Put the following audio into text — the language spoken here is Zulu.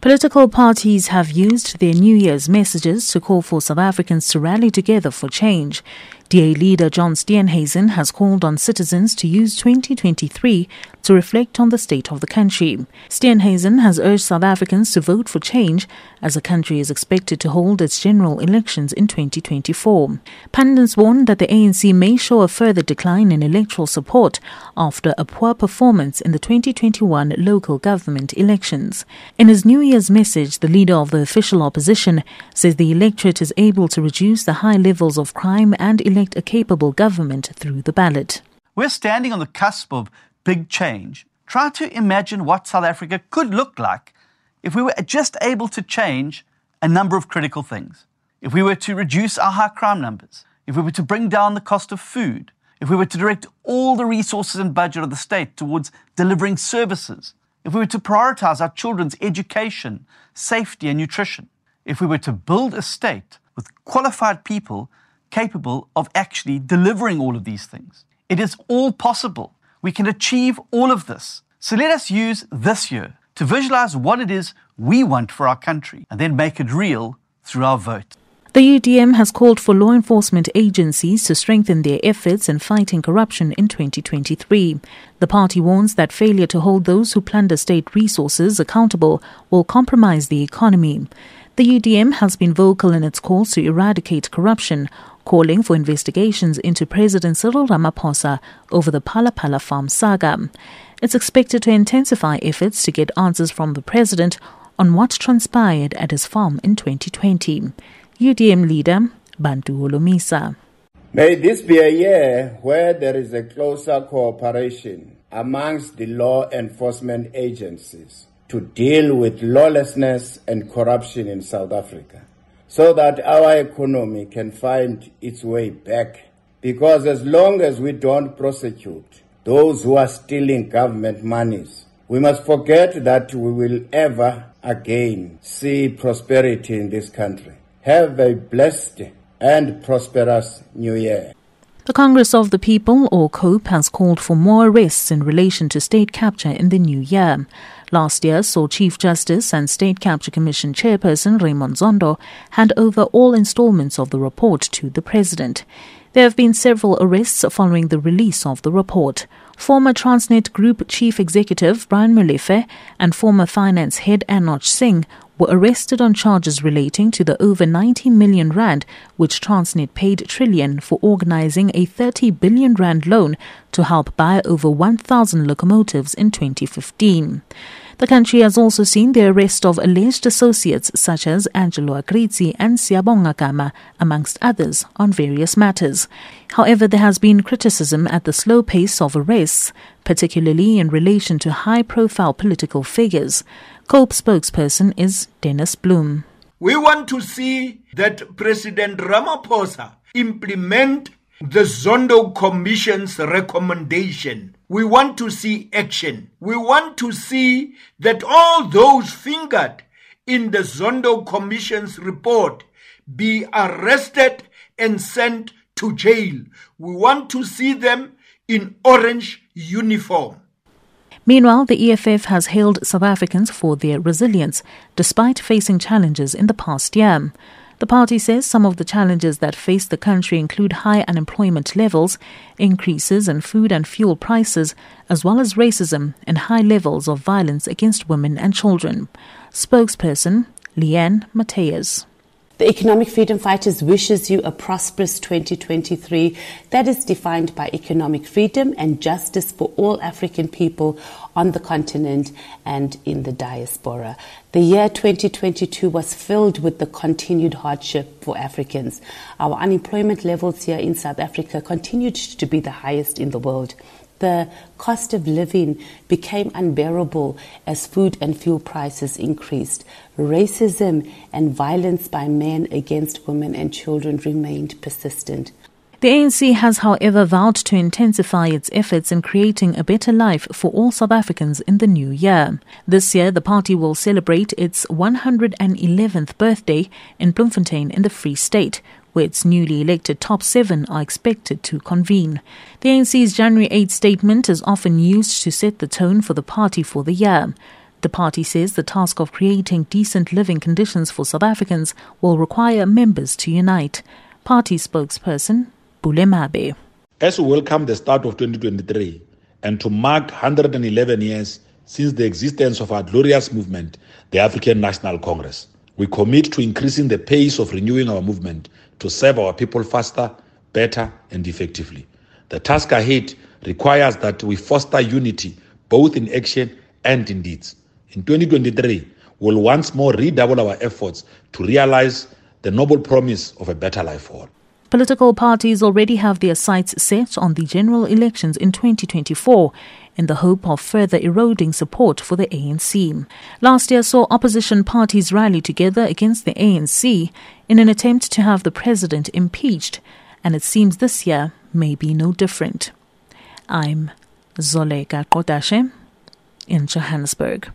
Political parties have used their New Year's messages to call for South Africans to rally together for change. DA leader John Steenhuisen has called on citizens to use 2023 to reflect on the state of the country. Steenhuisen has urged South Africans to vote for change as the country is expected to hold its general elections in 2024. Pundits warn that the ANC may show a further decline in electoral support after a poor performance in the 2021 local government elections. In his New Year's message, the leader of the official opposition says the electorate is able to reduce the high levels of crime and elect a capable government through the ballot. We're standing on the cusp of big change. Try to imagine what South Africa could look like if we were just able to change a number of critical things. If we were to reduce our high crime numbers, if we were to bring down the cost of food, if we were to direct all the resources and budget of the state towards delivering services, if we were to prioritize our children's education, safety, and nutrition, if we were to build a state with qualified people capable of actually delivering all of these things. It is all possible. We can achieve all of this. So let us use this year to visualize what it is we want for our country and then make it real through our vote. The UDM has called for law enforcement agencies to strengthen their efforts in fighting corruption in 2023. The party warns that failure to hold those who plunder state resources accountable will compromise the economy. The UDM has been vocal in its calls to eradicate corruption, calling for investigations into President Cyril Ramaphosa over the Phala farm saga. It's expected to intensify efforts to get answers from the president on what transpired at his farm in 2020. UDM leader Bantu Holomisa. May this be a year where there is a closer cooperation amongst the law enforcement agencies to deal with lawlessness and corruption in South Africa so that our economy can find its way back. Because as long as we don't prosecute those who are stealing government monies, we must forget that we will ever again see prosperity in this country. Have a blessed and prosperous new year. The Congress of the People, or COPE, has called for more arrests in relation to state capture in the new year. Last year saw Chief Justice and State Capture Commission Chairperson Raymond Zondo hand over all installments of the report to the President. There have been several arrests following the release of the report. Former Transnet Group Chief Executive Brian Molefe and former Finance Head Anoj Singh were arrested on charges relating to the over 90 million rand which Transnet paid Trillian for organizing a 30 billion rand loan to help buy over 1,000 locomotives in 2015. The country has also seen the arrest of alleged associates such as Angelo Agrizzi and Siyabonga Gama, amongst others, on various matters. However, there has been criticism at the slow pace of arrests, particularly in relation to high profile political figures. COPE spokesperson is Dennis Bloem. We want to see that President Ramaphosa implement the Zondo Commission's recommendation. We want to see action. We want to see that all those fingered in the Zondo Commission's report be arrested and sent to jail. We want to see them in orange uniform. Meanwhile, the EFF has hailed South Africans for their resilience despite facing challenges in the past year. The party says some of the challenges that face the country include high unemployment levels, increases in food and fuel prices, as well as racism and high levels of violence against women and children. Spokesperson Leanne Mateus. The Economic Freedom Fighters wishes you a prosperous 2023 that is defined by economic freedom and justice for all African people on the continent and in the diaspora. The year 2022 was filled with the continued hardship for Africans. Our unemployment levels here in South Africa continued to be the highest in the world the cost of living became unbearable as food and fuel prices increased. Racism and violence by men against women and children remained persistent. The ANC has, however, vowed to intensify its efforts in creating a better life for all South Africans in the new year. This year, the party will celebrate its 111th birthday in Bloemfontein in the Free State, where its newly elected top seven are expected to convene. The ANC's January 8 statement is often used to set the tone for the party for the year. The party says the task of creating decent living conditions for South Africans will require members to unite. Party spokesperson Bule Mabe. As we welcome the start of 2023 and to mark 111 years since the existence of our glorious movement, the African National Congress, we commit to increasing the pace of renewing our movement to serve our people faster, better, and effectively. The task ahead requires that we foster unity both in action and in deeds. In 2023, we'll once more redouble our efforts to realize the noble promise of a better life for all. Political parties already have their sights set on the general elections in 2024 in the hope of further eroding support for the ANC. Last year saw opposition parties rally together against the ANC in an attempt to have the president impeached, and it seems this year may be no different. I'm Zoleka Kodashe in Johannesburg.